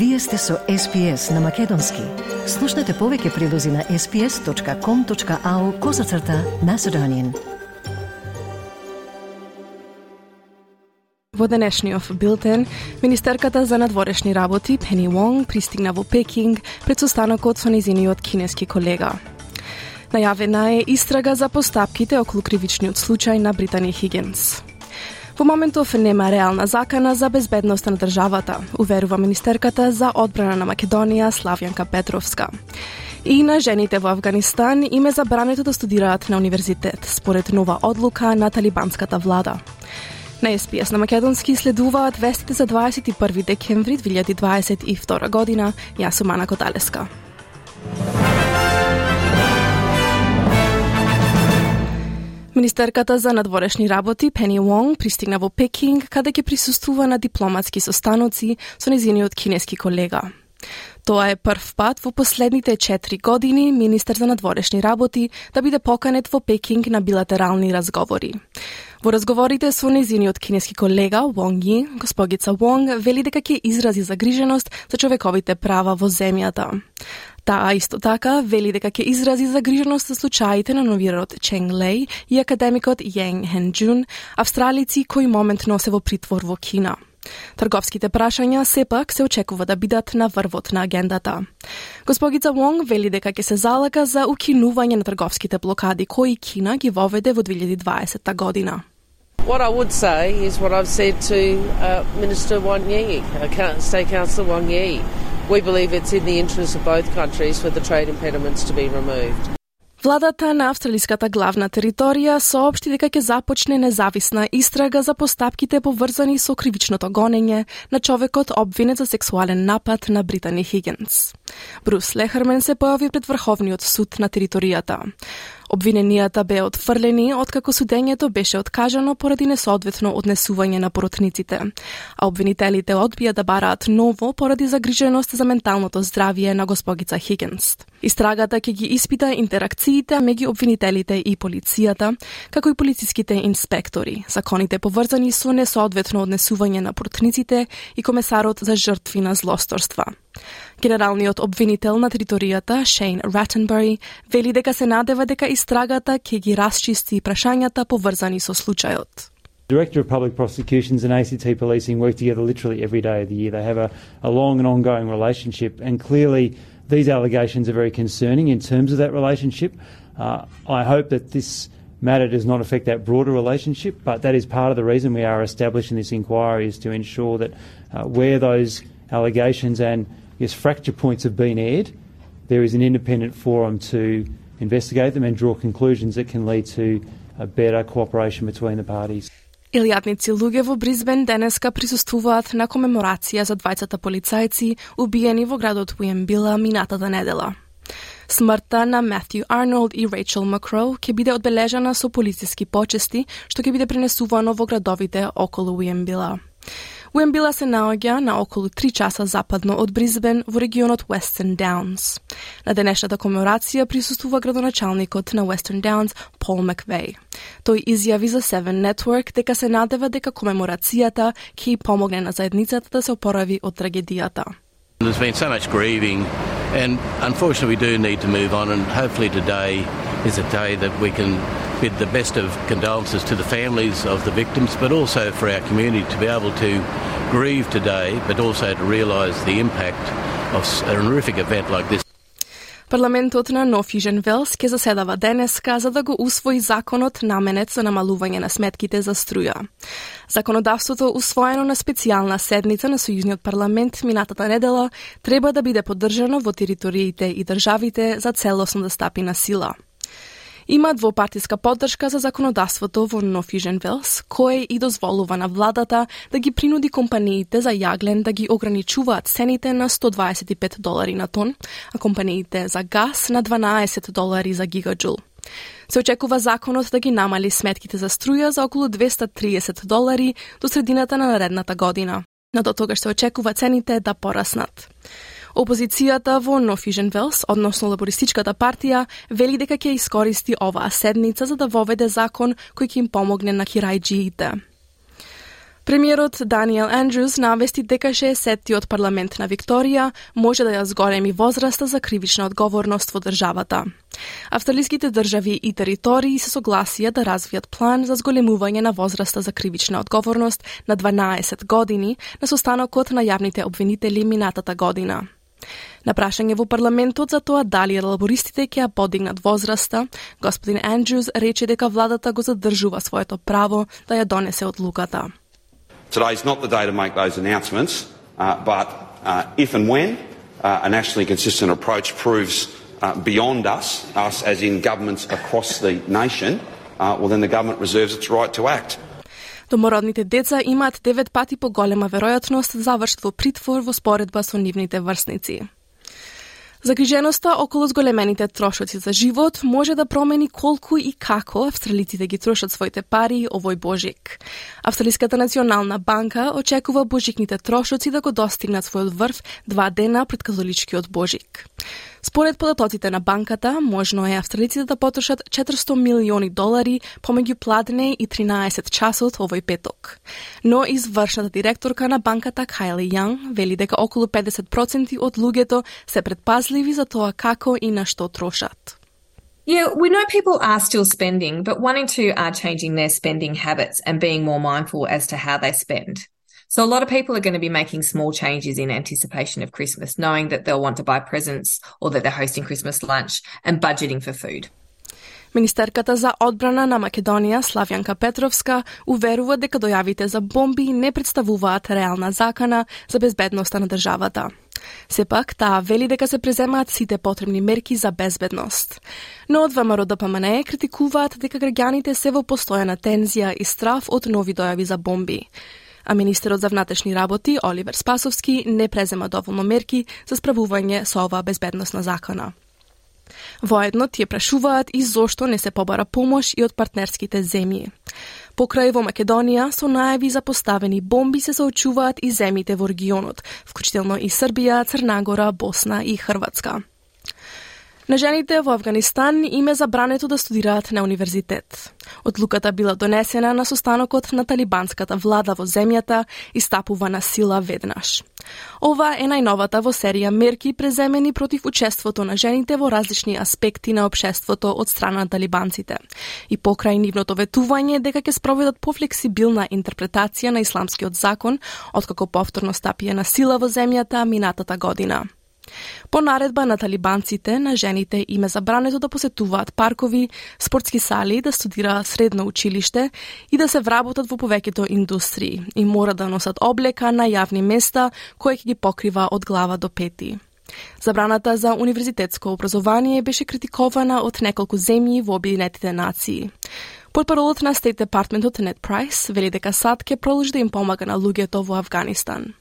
Вие сте со SPS на Македонски. Слушнете повеќе прилози на sps.com.au козацрта на Седонин. Во денешниот билтен, министерката за надворешни работи Пени Вонг пристигна во Пекинг пред состанокот со низиниот кинески колега. Најавена е истрага за постапките околу кривичниот случај на Британи Хигенс. Во моментов нема реална закана за безбедноста на државата, уверува министерката за одбрана на Македонија Славјанка Петровска. И на жените во Афганистан им е забрането да студираат на универзитет, според нова одлука на талибанската влада. На СПС на Македонски следуваат вестите за 21 декември 2022 година. Јас сум Ана Коталеска. Министерката за надворешни работи Пени Вонг пристигна во Пекинг каде ќе присуствува на дипломатски состаноци со незиниот кинески колега. Тоа е прв пат во последните 4 години министер за надворешни работи да биде поканет во Пекинг на билатерални разговори. Во разговорите со незиниот кинески колега Вонг Ји, госпогица Вонг вели дека ќе изрази загриженост за човековите права во земјата. Таа исто така вели дека ќе изрази загриженост за случаите на новиот Ченг Лей и академикот Јенг Хен Джун, австралици кои моментно се во притвор во Кина. Трговските прашања сепак се очекува да бидат на врвот на агендата. Госпогица Вонг вели дека ќе се залага за укинување на трговските блокади кои Кина ги воведе во 2020 година. What I would say is what I've said to uh, Minister Wang Yi, uh, State Councillor Wang Yi. We believe it's in the interest of both countries for the trade impediments to be removed. Владата на австралиската главна територија соопшти дека ќе започне независна истрага за постапките поврзани со кривичното гонење на човекот обвинет за сексуален напад на Британи Хигенс. Брус Лехермен се појави пред Врховниот суд на територијата. Обвиненијата беа отфрлени откако судењето беше откажано поради несоодветно однесување на поротниците, а обвинителите одбија да бараат ново поради загриженост за менталното здравје на госпогица Хигенс. Истрагата ќе ги испита интеракциите меѓу обвинителите и полицијата, како и полициските инспектори, законите поврзани со несоодветно однесување на поротниците и комесарот за жртви на злосторства. Генералниот обвинител на територијата, Шейн Ратtenbury, вели дека се надева дека истрагата ќе ги расчисти прашањата поврзани со случајот. Director of Public Prosecutions and ACT Policing work together literally every day of the year. They have a, a long and ongoing relationship, and clearly these allegations are very concerning in terms of that relationship. Uh, I hope that this matter does not affect that broader relationship, but that is part of the reason we are establishing this inquiry is to ensure that uh, where those allegations and yes, fracture points have been aired, there is an independent forum to investigate them and draw conclusions that can lead to a better cooperation between the parties. Илјадници луѓе во Бризбен денеска присуствуваат на комеморација за двајцата полицајци убиени во градот Уембила минатата недела. Смртта на Матју Арнолд и Рейчел Макроу ќе биде одбележана со полициски почести, што ќе биде пренесувано во градовите околу Уембила. Уембила се наоѓа на околу 3 часа западно од Бризбен во регионот Western Downs. На денешната комеморација присуствува градоначалникот на Western Downs, Пол Маквей. Тој изјави за Seven Network дека се надева дека комеморацијата ќе помогне на заедницата да се опорави од трагедијата. There's been so much grieving, and unfortunately, we do need to move on. And hopefully, today is a day that we can bid the best of condolences to the families of the victims, but also for our community to be able to grieve today, but also to realise the impact of a horrific event like this. Парламентот на Нов Южен Велс ќе заседава денеска за да го усвои законот наменет за намалување на сметките за струја. Законодавството усвоено на специјална седница на Сојузниот парламент минатата недела треба да биде поддржано во териториите и државите за целосно да стапи на сила има двопартиска поддршка за законодавството во Нов Южен Велс, кое и дозволува на владата да ги принуди компаниите за јаглен да ги ограничуваат цените на 125 долари на тон, а компаниите за газ на 12 долари за гигаджул. Се очекува законот да ги намали сметките за струја за околу 230 долари до средината на наредната година. Но до тогаш се очекува цените да пораснат. Опозицијата во Нофижен Велс, односно Лабористичката партија, вели дека ќе искористи оваа седница за да воведе закон кој ќе им помогне на кирајджиите. Премиерот Даниел Андрюс навести дека 60-тиот парламент на Викторија може да ја зголеми возраста за кривична одговорност во државата. Австралиските држави и територии се согласија да развијат план за зголемување на возраста за кривична одговорност на 12 години на состанокот на јавните обвинители минатата година. На прашање во парламентот за тоа дали лабористите ќе ја подигнат возраста, господин Андрюс рече дека владата го задржува своето право да ја донесе одлуката. Today is not the day to make those announcements, uh, but uh, if and when uh, a nationally consistent approach proves uh, beyond us, us as in governments across the nation, uh, well then the government reserves its right to act. Домородните деца имаат девет пати поголема веројатност да завршат во притвор во споредба со нивните врсници. Загриженоста околу зголемените трошоци за живот може да промени колку и како австралиците ги трошат своите пари овој божик. Австралиската национална банка очекува божикните трошоци да го достигнат својот врв два дена пред католичкиот божик. Според податоците на банката, можно е австралиците да потрошат 400 милиони долари помеѓу пладне и 13 часот овој петок. Но извршната директорка на банката Кайли Јанг вели дека околу 50% од луѓето се предпазливи за тоа како и на што трошат. Yeah, we know people are still spending, but one in two are changing their spending habits and being more mindful as to how they spend. So a lot of people are going to be making small changes in anticipation of Christmas, knowing that they'll want to buy presents or that they're hosting Christmas lunch and budgeting for food. Министерката за одбрана на Македонија, Славјанка Петровска, уверува дека дојавите за бомби не представуваат реална закана за безбедноста на државата. Сепак, таа вели дека се преземаат сите потребни мерки за безбедност. Но од ВМРО да ДПМН критикуваат дека граѓаните се во постојана тензија и страф од нови дојави за бомби а министерот за внатрешни работи Оливер Спасовски не презема доволно мерки за справување со оваа безбедносна закона. Воедно тие прашуваат и зошто не се побара помош и од партнерските земји. Покрај во Македонија, со најави за поставени бомби се соочуваат и земите во регионот, вклучително и Србија, Црнагора, Босна и Хрватска. На жените во Афганистан им е забрането да студираат на универзитет. Одлуката била донесена на состанокот на талибанската влада во земјата и стапува на сила веднаш. Ова е најновата во серија мерки преземени против учеството на жените во различни аспекти на обшеството од страна на талибанците. И покрај нивното ветување дека ќе спроведат пофлексибилна интерпретација на исламскиот закон, откако повторно стапија на сила во земјата минатата година. По наредба на талибанците, на жените им е забрането да посетуваат паркови, спортски сали, да студираат средно училиште и да се вработат во повеќето индустрии и мора да носат облека на јавни места кои ќе ги покрива од глава до пети. Забраната за универзитетско образование беше критикована од неколку земји во Обединетите нации. Портпаролот на State Департментот Нет Прайс вели дека САД ќе продолжи да им помага на луѓето во Афганистан.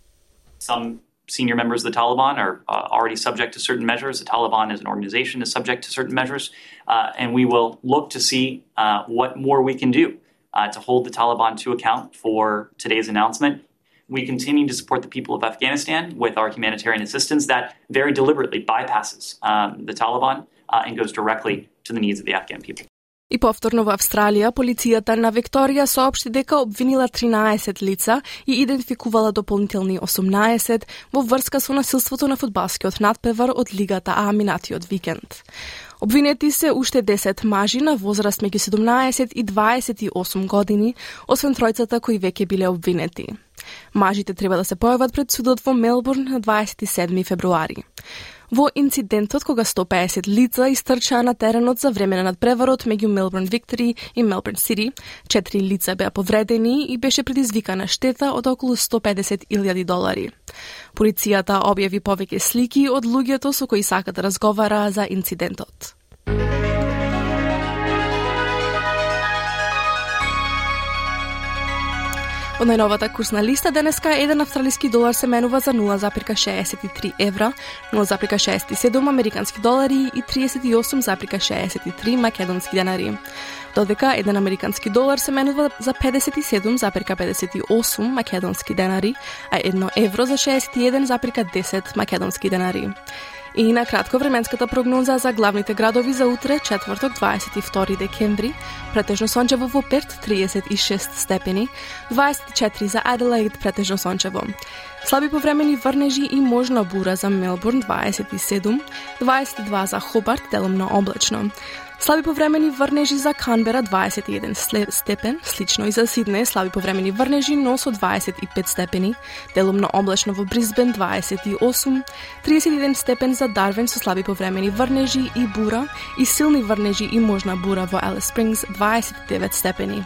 Some senior members of the Taliban are uh, already subject to certain measures. The Taliban as an organization is subject to certain measures. Uh, and we will look to see uh, what more we can do uh, to hold the Taliban to account for today's announcement. We continue to support the people of Afghanistan with our humanitarian assistance that very deliberately bypasses um, the Taliban uh, and goes directly to the needs of the Afghan people. И повторно во Австралија, полицијата на Викторија соопшти дека обвинила 13 лица и идентификувала дополнителни 18 во врска со насилството на фудбалскиот надпевар од Лигата А минатиот викенд. Обвинети се уште 10 мажи на возраст меѓу 17 и 28 години, освен тројцата кои веќе биле обвинети. Мажите треба да се појават пред судот во Мелбурн на 27 февруари. Во инцидентот кога 150 лица истрчаа на теренот за време на надпреварот меѓу Мелбурн Виктори и Мелбурн Сити, четири лица беа повредени и беше предизвикана штета од околу 150.000 долари. Полицијата објави повеќе слики од луѓето со кои сака да разговара за инцидентот. Од најновата курсна листа денеска еден австралиски долар се менува за 0,63 евра, 0,67 американски долари и 38,63 македонски денари. Додека еден американски долар се менува за 57,58 македонски денари, а едно евро за 61,10 македонски денари. И на кратко временската прогноза за главните градови за утре, четврток 22 декември, претежно сончево во Перт 36 степени, 24 за Аделаид претежно сончево. Слаби повремени врнежи и можна бура за Мелбурн 27, 22 за Хобарт делумно облачно. Слаби повремени врнежи за Канбера 21 степен, слично и за Сиднеј. Слаби повремени врнежи, но со 25 степени, делумно облачно во Брисбен 28, 31 степен за Дарвин со слаби повремени врнежи и бура. И силни врнежи и можна бура во Алис Спрингс 29 степени.